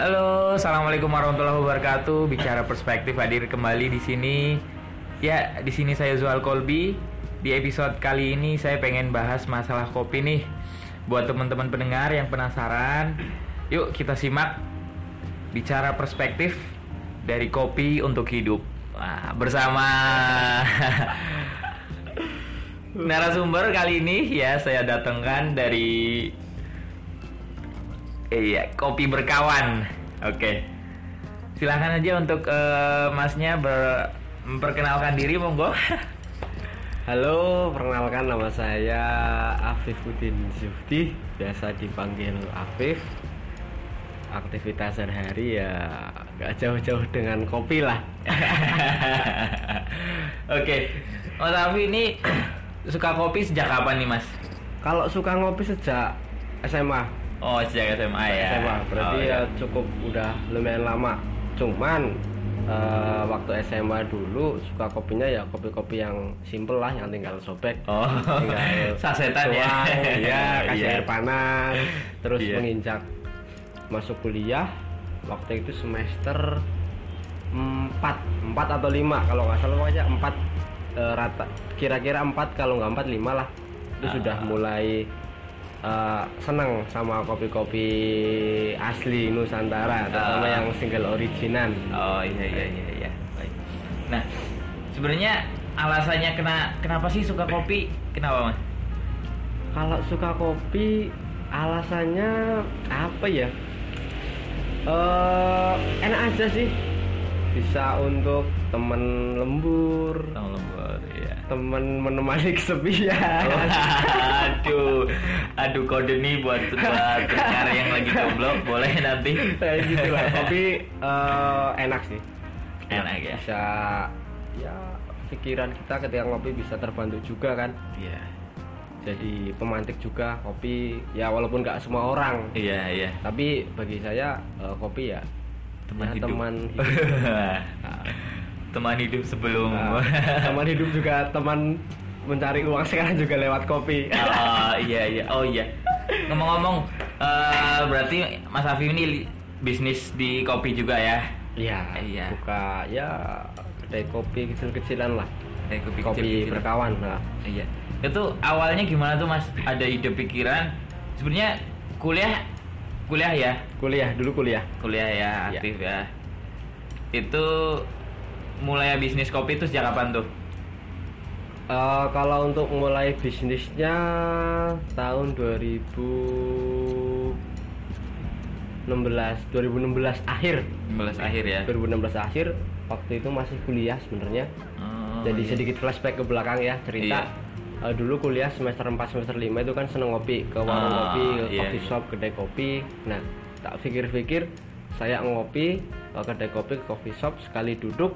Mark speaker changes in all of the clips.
Speaker 1: Halo, assalamualaikum warahmatullahi wabarakatuh. Bicara perspektif hadir kembali di sini. Ya, di sini saya Zuhal Kolbi. Di episode kali ini saya pengen bahas masalah kopi nih. Buat teman-teman pendengar yang penasaran, yuk kita simak bicara perspektif dari kopi untuk hidup. Nah, bersama narasumber kali ini ya saya datangkan dari Iya, kopi berkawan. Oke. Silahkan aja untuk eh, masnya ber memperkenalkan diri monggo.
Speaker 2: Halo, perkenalkan nama saya Afifuddin Zuhdi, biasa dipanggil Afif. Aktivitas sehari-hari ya gak jauh-jauh dengan kopi lah.
Speaker 1: Oke. Mas Afi ini suka kopi sejak kapan nih, Mas?
Speaker 2: Kalau suka ngopi sejak SMA,
Speaker 1: Oh, sejak SMA ya.
Speaker 2: SMA berarti
Speaker 1: Oh,
Speaker 2: ya
Speaker 1: iya.
Speaker 2: cukup udah lumayan lama. Cuman eh, waktu SMA dulu suka kopinya ya kopi-kopi yang simple lah, yang tinggal sobek.
Speaker 1: Oh,
Speaker 2: tinggal
Speaker 1: sasetan ya.
Speaker 2: tuang, ya kasih
Speaker 1: Iya.
Speaker 2: air panas terus
Speaker 1: Iya.
Speaker 2: menginjak masuk kuliah waktu itu semester 4 4 atau 5 kalau nggak salah pokoknya 4 eh, rata kira-kira 4 kalau nggak 4 5 lah itu
Speaker 1: Ah.
Speaker 2: sudah mulai eh, seneng sama kopi-kopi asli Nusantara terutama
Speaker 1: Ah.
Speaker 2: yang single original
Speaker 1: Oh, iya iya iya iya. Baik. Nah, sebenarnya alasannya kena kenapa sih suka kopi? Kenapa, Mas?
Speaker 2: Kalau suka kopi, alasannya apa ya? eh enak aja sih. Bisa untuk temen lembur,
Speaker 1: Tahu lembur.
Speaker 2: Temen menemani kesepian.
Speaker 1: aduh, aduh kode nih buat buat yang lagi goblok boleh nanti.
Speaker 2: Kayak gitu lah. Kopi eh, enak sih.
Speaker 1: Enak ya.
Speaker 2: Bisa ya pikiran kita ketika ngopi bisa terbantu juga kan.
Speaker 1: Iya,
Speaker 2: Jadi pemantik juga kopi ya walaupun nggak semua orang.
Speaker 1: iya, iya.
Speaker 2: Tapi bagi saya eh, kopi ya
Speaker 1: Teman
Speaker 2: ya,
Speaker 1: hidup.
Speaker 2: teman hidup.
Speaker 1: Teman hidup sebelum.
Speaker 2: Nah, teman hidup juga teman mencari uang sekarang juga lewat kopi.
Speaker 1: oh iya iya, oh iya. Ngomong-ngomong, eh, berarti Mas Afif ini bisnis di kopi juga ya?
Speaker 2: Iya.
Speaker 1: Iya.
Speaker 2: Buka ya kedai kopi kecil-kecilan lah.
Speaker 1: Eh, kopi,
Speaker 2: Kopi
Speaker 1: kecil-kecil.
Speaker 2: berkawan. Nah,
Speaker 1: Iya. Itu awalnya gimana tuh Mas? Ada ide pikiran? Sebenarnya kuliah kuliah ya?
Speaker 2: kuliah dulu kuliah.
Speaker 1: Kuliah ya,
Speaker 2: Iya.
Speaker 1: aktif ya. Itu mulai bisnis kopi itu sejak kapan tuh?
Speaker 2: Eh, kalau untuk mulai bisnisnya tahun 2016 2016 akhir
Speaker 1: 15 akhir ya.
Speaker 2: 2016 akhir waktu itu masih kuliah sebenarnya
Speaker 1: Oh,
Speaker 2: jadi
Speaker 1: iya.
Speaker 2: sedikit flashback ke belakang ya cerita Eh, dulu kuliah semester 4 semester 5 itu kan seneng ngopi ke warung
Speaker 1: Ah,
Speaker 2: kopi ke
Speaker 1: iya,
Speaker 2: coffee
Speaker 1: iya.
Speaker 2: shop kedai kopi nah tak pikir-pikir saya ngopi ke kedai kopi ke coffee shop sekali duduk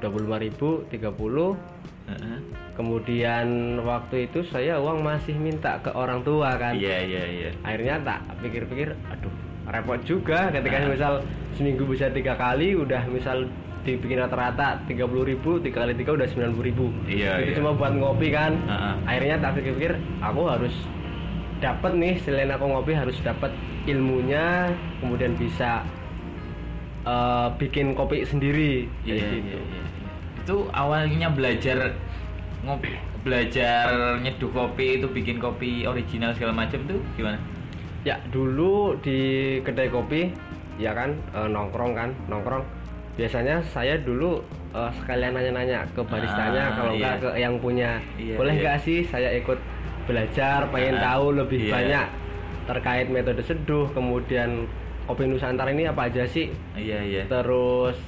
Speaker 2: 25.000 30
Speaker 1: Heeh.
Speaker 2: kemudian waktu itu saya uang masih minta ke orang tua kan
Speaker 1: Iya iya iya.
Speaker 2: akhirnya tak pikir-pikir aduh repot juga ketika
Speaker 1: Nah.
Speaker 2: misal seminggu bisa tiga kali udah misal dibikin rata-rata 30.000 ribu tiga kali tiga udah 90.000 ribu
Speaker 1: Iya,
Speaker 2: itu
Speaker 1: iya.
Speaker 2: cuma buat ngopi kan
Speaker 1: Heeh.
Speaker 2: akhirnya tak pikir-pikir aku harus dapat nih selain aku ngopi harus dapat ilmunya kemudian bisa eh, bikin kopi sendiri
Speaker 1: Iya,
Speaker 2: kayak
Speaker 1: iya,
Speaker 2: gitu.
Speaker 1: iya, iya. Itu awalnya belajar ngopi, belajar nyeduh kopi itu bikin kopi original segala macam tuh gimana?
Speaker 2: Ya dulu di kedai kopi, ya kan eh, nongkrong kan nongkrong. Biasanya saya dulu eh, sekalian nanya-nanya ke baristanya
Speaker 1: Ah,
Speaker 2: kalau
Speaker 1: iya.
Speaker 2: enggak ke yang punya.
Speaker 1: Iya,
Speaker 2: Boleh
Speaker 1: iya.
Speaker 2: nggak sih saya ikut belajar, pengen
Speaker 1: Ah,
Speaker 2: tahu lebih
Speaker 1: iya.
Speaker 2: banyak terkait metode seduh, kemudian kopi Nusantara ini apa aja sih?
Speaker 1: Iya iya.
Speaker 2: Terus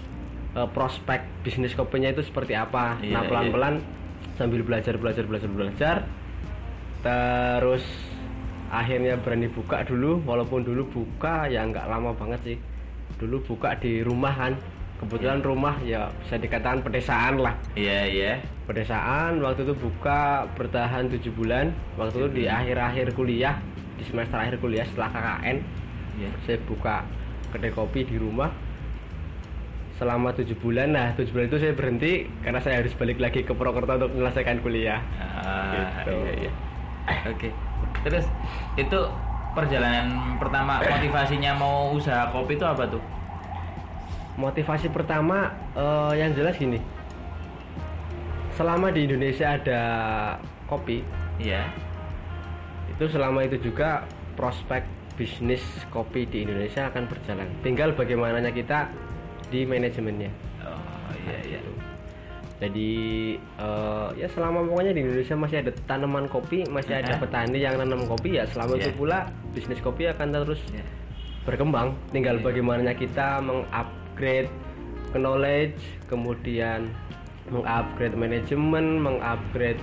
Speaker 2: eh, prospek bisnis kopinya itu seperti apa?
Speaker 1: Iya,
Speaker 2: nah pelan-pelan sambil belajar belajar belajar belajar, terus akhirnya berani buka dulu, walaupun dulu buka ya nggak lama banget sih. Dulu buka di rumah kan, kebetulan rumah ya bisa dikatakan pedesaan lah.
Speaker 1: Iya iya.
Speaker 2: Pedesaan waktu itu buka bertahan tujuh bulan, waktu itu di akhir-akhir kuliah, di semester akhir kuliah setelah KKN
Speaker 1: Iya.
Speaker 2: saya buka kedai kopi di rumah selama tujuh bulan nah tujuh bulan itu saya berhenti karena saya harus balik lagi ke Purwokerto untuk menyelesaikan kuliah
Speaker 1: Ah,
Speaker 2: Gitu.
Speaker 1: iya iya. Oke. Terus itu perjalanan pertama motivasinya mau usaha kopi itu apa tuh?
Speaker 2: motivasi pertama eh, yang jelas gini selama di Indonesia ada kopi
Speaker 1: Iya.
Speaker 2: itu selama itu juga prospek bisnis kopi di Indonesia akan berjalan tinggal bagaimananya kita di manajemennya
Speaker 1: Oh iya iya.
Speaker 2: Gitu. jadi eh, ya selama pokoknya di Indonesia masih ada tanaman kopi masih ada
Speaker 1: Iya.
Speaker 2: petani yang nanam kopi ya selama itu
Speaker 1: Iya.
Speaker 2: pula bisnis kopi akan terus
Speaker 1: Iya.
Speaker 2: berkembang tinggal
Speaker 1: Iya.
Speaker 2: bagaimana kita mengupgrade knowledge kemudian mengupgrade manajemen mengupgrade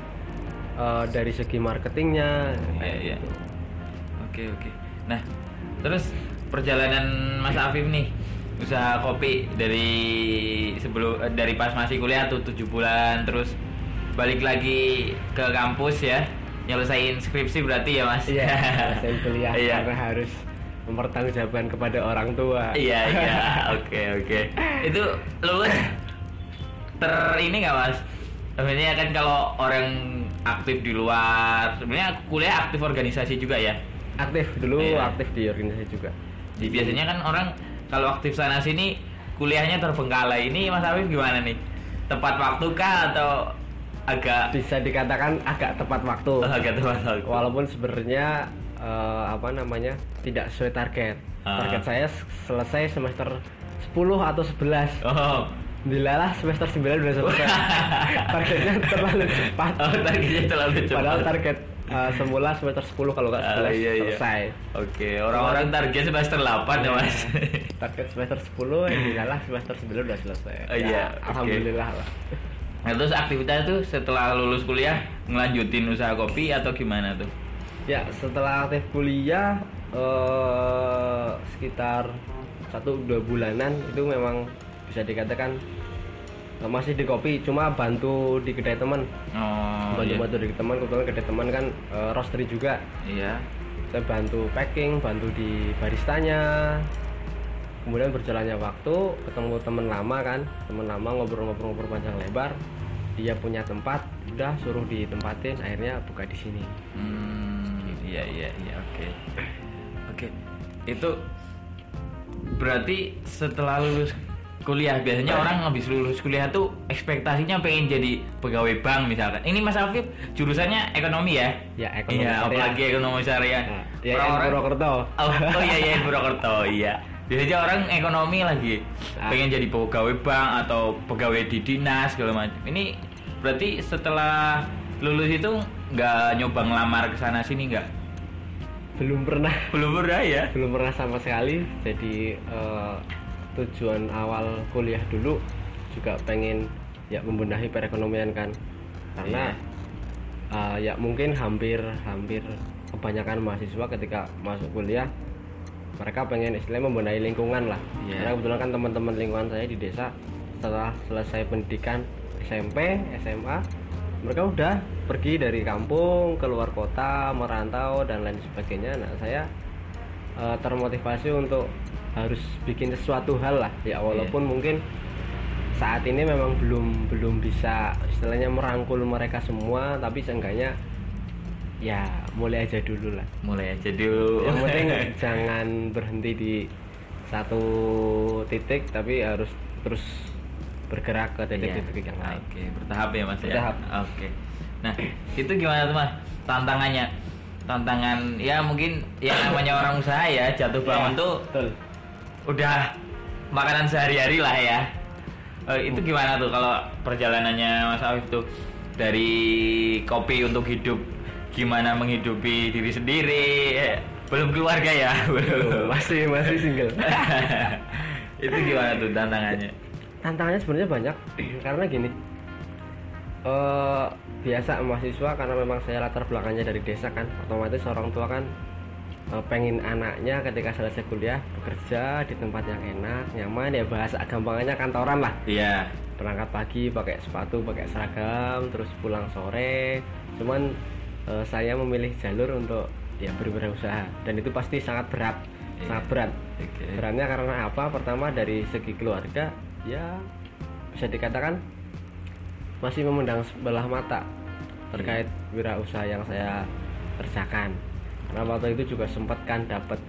Speaker 2: eh, dari segi marketingnya
Speaker 1: Iya
Speaker 2: kayak
Speaker 1: iya.
Speaker 2: gitu.
Speaker 1: Oke oke. Nah terus perjalanan Mas Afif nih usaha kopi dari sebelum eh, dari pas masih kuliah tuh tujuh bulan. Terus balik lagi ke kampus ya. Nyelesain skripsi berarti ya mas?
Speaker 2: Iya saya kuliah
Speaker 1: iya.
Speaker 2: karena harus mempertanggungjawabkan kepada orang tua.
Speaker 1: Iya iya. Oke oke. Itu lulus ter ini nggak mas? Sebenarnya kan kalau orang aktif di luar sebenarnya kuliah aktif organisasi juga ya?
Speaker 2: Aktif dulu
Speaker 1: Iya.
Speaker 2: aktif di organisasi juga.
Speaker 1: Jadi biasanya kan orang kalau aktif sana sini kuliahnya terbengkalai. Ini Mas Afif gimana nih? Tepat waktu kah atau agak
Speaker 2: bisa dikatakan agak tepat waktu
Speaker 1: agak tepat waktu?
Speaker 2: walaupun sebenarnya eh, apa namanya tidak sesuai target
Speaker 1: Ah.
Speaker 2: target saya selesai semester 10 atau 11
Speaker 1: Oh,
Speaker 2: Dilalah semester 9 udah selesai targetnya terlalu cepat
Speaker 1: oh targetnya terlalu cepat.
Speaker 2: padahal target eh, semula semester 10 kalau nggak
Speaker 1: Ah,
Speaker 2: 11
Speaker 1: iya, iya.
Speaker 2: selesai
Speaker 1: Oke, orang-orang target semester 8 ya Mas.
Speaker 2: target semester 10 yang dilalah semester 9 udah selesai
Speaker 1: Oh, iya, oke.
Speaker 2: alhamdulillah lah
Speaker 1: Nah, terus aktivitas tuh setelah lulus kuliah ngelanjutin usaha kopi atau gimana tuh?
Speaker 2: Ya, setelah aktif kuliah eh, sekitar satu dua bulanan itu memang bisa dikatakan masih di kopi, cuma bantu di kedai teman,
Speaker 1: Oh,
Speaker 2: bantu
Speaker 1: iya.
Speaker 2: bantu di teman, kebetulan kedai teman kan eh, roastery juga,
Speaker 1: Iya.
Speaker 2: saya bantu packing, bantu di baristanya. Kemudian berjalannya waktu, ketemu teman lama kan, teman lama ngobrol-ngobrol-ngobrol panjang lebar. Dia punya tempat, udah suruh ditempatin, akhirnya buka di sini.
Speaker 1: Hmm, iya iya iya oke. Oke. Itu berarti setelah lulus kuliah biasanya orang habis lulus kuliah tuh ekspektasinya pengen jadi pegawai bank misalkan. Ini Mas Afif jurusannya ekonomi ya?
Speaker 2: Ya, ekonomi syariah.
Speaker 1: apalagi ekonomi syariah.
Speaker 2: Nah, dia yang
Speaker 1: Orang-orang-
Speaker 2: Purwokerto.
Speaker 1: Oh, oh iya iya Purwokerto iya. Biasanya orang ekonomi lagi
Speaker 2: Ah.
Speaker 1: pengen jadi pegawai bank atau pegawai di dinas segala macam. Ini berarti setelah lulus itu nggak nyoba ngelamar ke sana sini nggak?
Speaker 2: belum pernah
Speaker 1: Belum pernah ya?
Speaker 2: belum pernah sama sekali jadi eh, tujuan awal kuliah dulu juga pengen ya membenahi perekonomian kan. Karena eh, ya mungkin hampir hampir kebanyakan mahasiswa ketika masuk kuliah mereka pengen istilahnya membenahi lingkungan lah.
Speaker 1: Iya.
Speaker 2: karena kebetulan kan teman-teman lingkungan saya di desa setelah selesai pendidikan SMP SMA mereka udah pergi dari kampung keluar kota merantau dan lain sebagainya. Nah saya eh, termotivasi untuk harus bikin sesuatu hal lah ya walaupun mungkin saat ini memang belum belum bisa istilahnya merangkul mereka semua tapi seenggaknya ya mulai aja dulu lah
Speaker 1: Mulai aja dulu.
Speaker 2: yang penting jangan berhenti di satu titik tapi harus terus bergerak ke titik-titik yang lain
Speaker 1: Oke, bertahap ya Mas
Speaker 2: Bertahap.
Speaker 1: ya. Oke. Nah, itu gimana tuh Mas? Tantangannya? Tantangan ya mungkin yang namanya orang usaha ya jatuh bangun
Speaker 2: Ya,
Speaker 1: tuh
Speaker 2: betul
Speaker 1: udah makanan sehari-hari lah ya. Eh, itu gimana tuh kalau perjalanannya Mas Afif tuh? Dari kopi untuk hidup gimana menghidupi diri sendiri? Eh, belum keluarga ya?
Speaker 2: Belum, masih masih single.
Speaker 1: Itu gimana tuh tantangannya?
Speaker 2: Tantangannya sebenarnya banyak. Karena gini eh biasa mahasiswa karena memang saya latar belakangnya dari desa kan otomatis orang tua kan pengen anaknya ketika selesai kuliah bekerja di tempat yang enak nyaman ya bahasa gampangannya kantoran lah.
Speaker 1: Iya.
Speaker 2: Berangkat pagi pakai sepatu pakai seragam terus pulang sore. Cuman eh, saya memilih jalur untuk ya berwirausaha. Dan itu pasti sangat berat
Speaker 1: Iya.
Speaker 2: sangat berat.
Speaker 1: Oke.
Speaker 2: Beratnya karena apa? Pertama dari segi keluarga ya bisa dikatakan masih memandang sebelah mata terkait wirausaha yang saya kerjakan karena waktu itu juga sempat kan dapat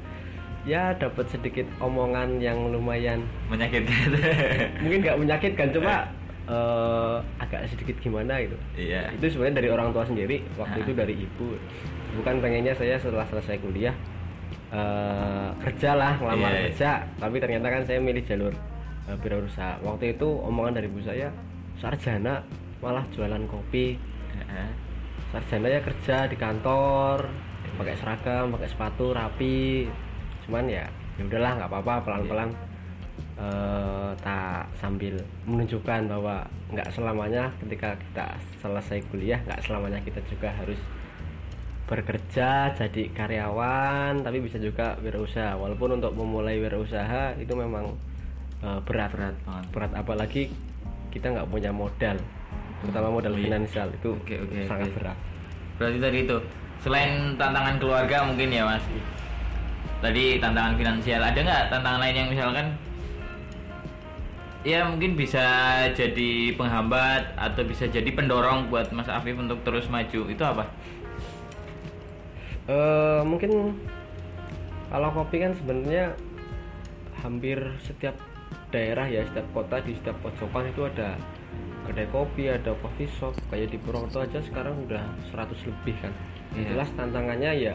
Speaker 2: ya dapat sedikit omongan yang lumayan
Speaker 1: menyakitkan
Speaker 2: mungkin nggak menyakitkan cuma eh, agak sedikit gimana gitu.
Speaker 1: Iya.
Speaker 2: Itu sebenarnya dari orang tua sendiri waktu itu dari ibu. Bukan pengennya saya setelah selesai kuliah eh, kerja lah ngelamar
Speaker 1: Iya, iya.
Speaker 2: kerja tapi ternyata kan saya milih jalur uh, waktu itu omongan dari ibu saya sarjana malah jualan kopi. Sarjana ya kerja di kantor pakai seragam pakai sepatu rapi cuman ya ya udahlah nggak apa-apa pelan-pelan eh, tak sambil menunjukkan bahwa nggak selamanya ketika kita selesai kuliah nggak selamanya kita juga harus bekerja jadi karyawan tapi bisa juga wirausaha walaupun untuk memulai wirausaha itu memang eh, berat
Speaker 1: Berat banget.
Speaker 2: berat apalagi kita nggak punya modal terutama modal
Speaker 1: Oh iya.
Speaker 2: finansial itu
Speaker 1: Oke, oke,
Speaker 2: sangat
Speaker 1: oke.
Speaker 2: berat
Speaker 1: Berarti tadi itu selain tantangan keluarga mungkin ya mas. Tadi tantangan finansial ada nggak tantangan lain yang misalkan ya mungkin bisa jadi penghambat atau bisa jadi pendorong buat Mas Afif untuk terus maju itu apa?
Speaker 2: Eh, mungkin kalau kopi kan sebenarnya hampir setiap daerah ya setiap kota di setiap pojokan itu ada kedai kopi ada coffee shop kayak di Purwokerto aja sekarang udah 100 lebih kan
Speaker 1: Iya.
Speaker 2: jelas tantangannya ya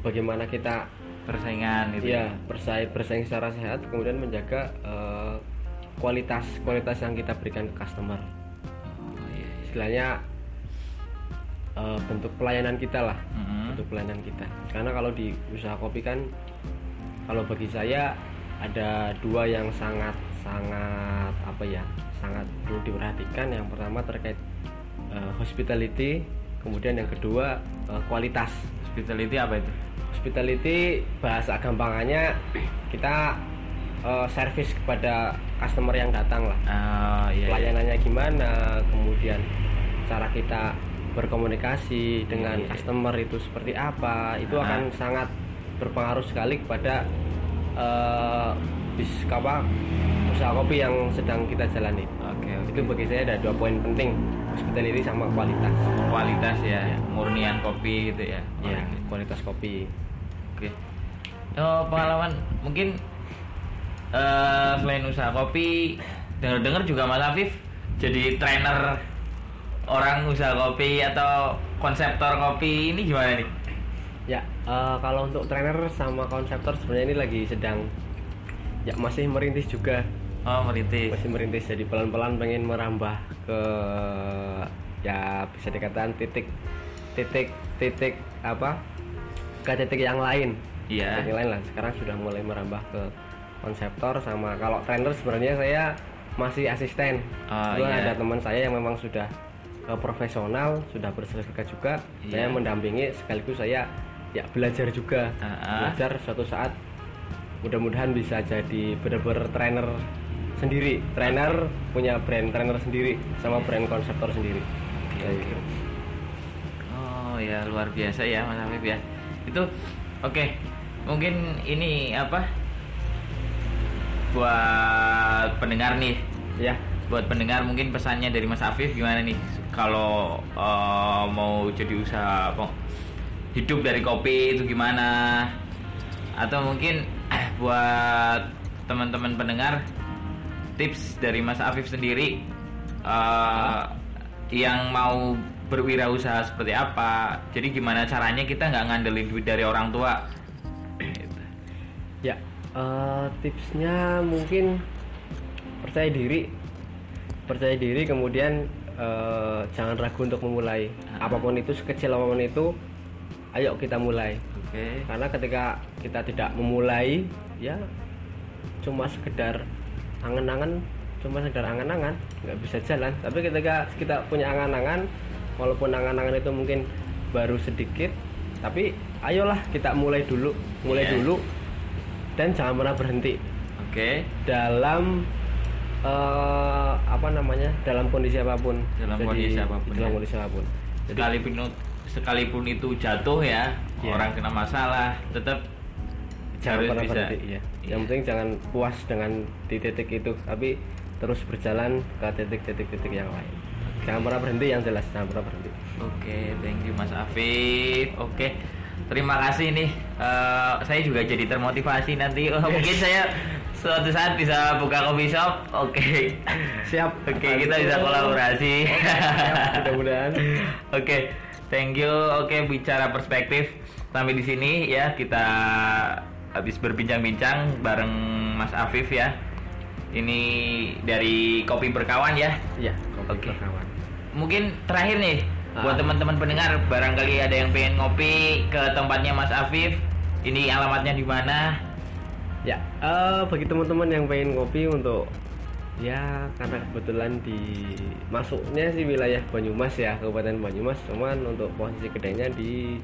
Speaker 2: bagaimana kita
Speaker 1: Persaingan gitu.
Speaker 2: ya bersaing bersaing secara sehat kemudian menjaga eh, kualitas kualitas yang kita berikan ke customer
Speaker 1: Oh, iya, iya.
Speaker 2: istilahnya eh, bentuk pelayanan kita lah
Speaker 1: Mm-mm.
Speaker 2: untuk pelayanan kita karena kalau di usaha kopi kan kalau bagi saya ada dua yang sangat sangat apa ya sangat perlu diperhatikan yang pertama terkait eh, hospitality kemudian yang kedua eh, kualitas
Speaker 1: Hospitality apa itu?
Speaker 2: hospitality bahasa gampangannya kita eh, service kepada customer yang datang lah
Speaker 1: Oh, iya, iya.
Speaker 2: pelayanannya gimana kemudian cara kita berkomunikasi dengan
Speaker 1: Iya, iya.
Speaker 2: customer itu seperti apa itu
Speaker 1: Ah.
Speaker 2: akan sangat berpengaruh sekali kepada eh, bis apa usaha kopi yang sedang kita jalani
Speaker 1: Oke, oke.
Speaker 2: itu bagi saya ada dua poin penting hospitality sama kualitas
Speaker 1: kualitas ya, murnian kopi gitu ya.
Speaker 2: ya
Speaker 1: Oke.
Speaker 2: kualitas kopi
Speaker 1: Oke. Oh, pengalaman mungkin eh selain usaha kopi, dengar-dengar juga Mas Afif jadi trainer orang usaha kopi atau konseptor kopi ini gimana nih?
Speaker 2: ya eh, kalau untuk trainer sama konseptor sebenarnya ini lagi sedang ya masih merintis juga
Speaker 1: Oh, merintis.
Speaker 2: masih merintis jadi pelan-pelan pengen merambah ke ya bisa dikatakan titik titik titik apa ke titik yang lain
Speaker 1: Iya.
Speaker 2: titik yang lain lah sekarang sudah mulai merambah ke konseptor sama kalau trainer sebenarnya saya masih asisten
Speaker 1: Oh, iya.
Speaker 2: ada teman saya yang memang sudah eh, profesional sudah bersertifikat juga saya
Speaker 1: Iya.
Speaker 2: mendampingi sekaligus saya ya belajar juga
Speaker 1: Ah, ah.
Speaker 2: belajar suatu saat mudah-mudahan bisa jadi benar-benar trainer sendiri trainer punya brand trainer sendiri sama brand konseptor sendiri Kayak gitu.
Speaker 1: Oh ya luar biasa ya Mas Afif ya. Itu oke. Mungkin ini apa? Buat pendengar nih,
Speaker 2: ya
Speaker 1: buat pendengar mungkin pesannya dari Mas Afif gimana nih kalau eh, mau jadi usaha hidup dari kopi itu gimana atau mungkin buat teman-teman pendengar tips dari Mas Afif sendiri eh, yang mau berwirausaha seperti apa. Jadi gimana caranya kita nggak ngandelin duit dari orang tua?
Speaker 2: Ya eh, tipsnya mungkin percaya diri percaya diri kemudian eh, jangan ragu untuk memulai.
Speaker 1: Ah.
Speaker 2: apa pun itu sekecil apa pun itu ayo kita mulai.
Speaker 1: Oke.
Speaker 2: Karena ketika kita tidak memulai ya cuma sekedar angan-angan cuma sekedar angan-angan nggak bisa jalan tapi ketika kita punya angan-angan walaupun angan-angan itu mungkin baru sedikit tapi ayolah kita mulai dulu mulai
Speaker 1: Iya.
Speaker 2: dulu dan jangan pernah berhenti
Speaker 1: oke
Speaker 2: dalam eh, apa namanya dalam kondisi apa pun
Speaker 1: Dalam kondisi apa pun,
Speaker 2: dalam
Speaker 1: ya.
Speaker 2: kondisi apa pun jadi
Speaker 1: sekalipun sekalipun itu jatuh ya
Speaker 2: Iya.
Speaker 1: orang kena masalah tetap
Speaker 2: jangan
Speaker 1: harus
Speaker 2: pernah
Speaker 1: bisa
Speaker 2: berhenti iya.
Speaker 1: Iya.
Speaker 2: yang penting jangan puas dengan di titik itu tapi terus berjalan ke titik-titik-titik yang lain jangan pernah berhenti yang jelas jangan pernah berhenti
Speaker 1: Oke, thank you Mas Afif. Oke, terima kasih nih. Eh, saya juga jadi termotivasi nanti. Oh, mungkin saya suatu saat bisa buka coffee shop. Oke.
Speaker 2: Siap.
Speaker 1: Oke, kita bisa kolaborasi.
Speaker 2: Siap, mudah-mudahan.
Speaker 1: Oke, thank you. Oke, bicara perspektif sampai di sini ya kita habis berbincang-bincang bareng Mas Afif ya. Ini dari Kopi Berkawan ya.
Speaker 2: Iya, kopi berkawan.
Speaker 1: Mungkin terakhir nih buat
Speaker 2: Ah.
Speaker 1: teman-teman pendengar barangkali ada yang pengen ngopi ke tempatnya Mas Afif. Ini alamatnya di mana?
Speaker 2: Ya, eh, bagi teman-teman yang pengen ngopi untuk ya karena kebetulan di masuknya sih wilayah Banyumas ya Kabupaten Banyumas cuman untuk posisi kedainya di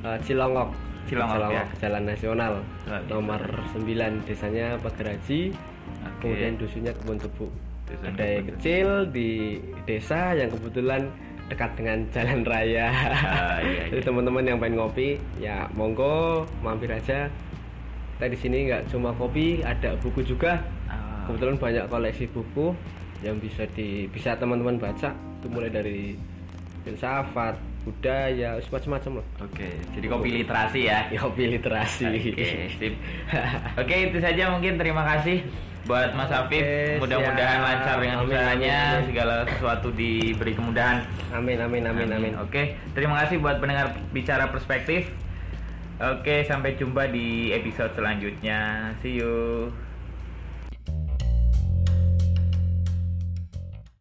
Speaker 2: eh, Cilongok
Speaker 1: Cilongok, ya.
Speaker 2: Jalan Nasional
Speaker 1: iya.
Speaker 2: nomor 9 desanya Pagaraji
Speaker 1: Oke.
Speaker 2: kemudian dusunnya Kebun Tebu
Speaker 1: Kebun Tebu.
Speaker 2: kecil di desa yang kebetulan dekat dengan jalan raya
Speaker 1: Ah, iya,
Speaker 2: jadi
Speaker 1: iya.
Speaker 2: teman-teman yang pengen ngopi ya monggo mampir aja kita di sini nggak cuma kopi ada buku juga
Speaker 1: Ah,
Speaker 2: kebetulan banyak koleksi buku yang bisa di bisa teman-teman baca itu mulai dari filsafat budaya macam-macam lah
Speaker 1: Oke, jadi kopi literasi ya.
Speaker 2: kopi literasi
Speaker 1: Oke, sip. Oke, itu saja mungkin terima kasih buat Mas Afif.
Speaker 2: Oke,
Speaker 1: Mudah-mudahan lancar dengan
Speaker 2: Amin,
Speaker 1: usahanya,
Speaker 2: amin, amin.
Speaker 1: segala sesuatu diberi kemudahan.
Speaker 2: amin amin amin amin
Speaker 1: Oke, terima kasih buat pendengar bicara perspektif. Oke, sampai jumpa di episode selanjutnya. See you.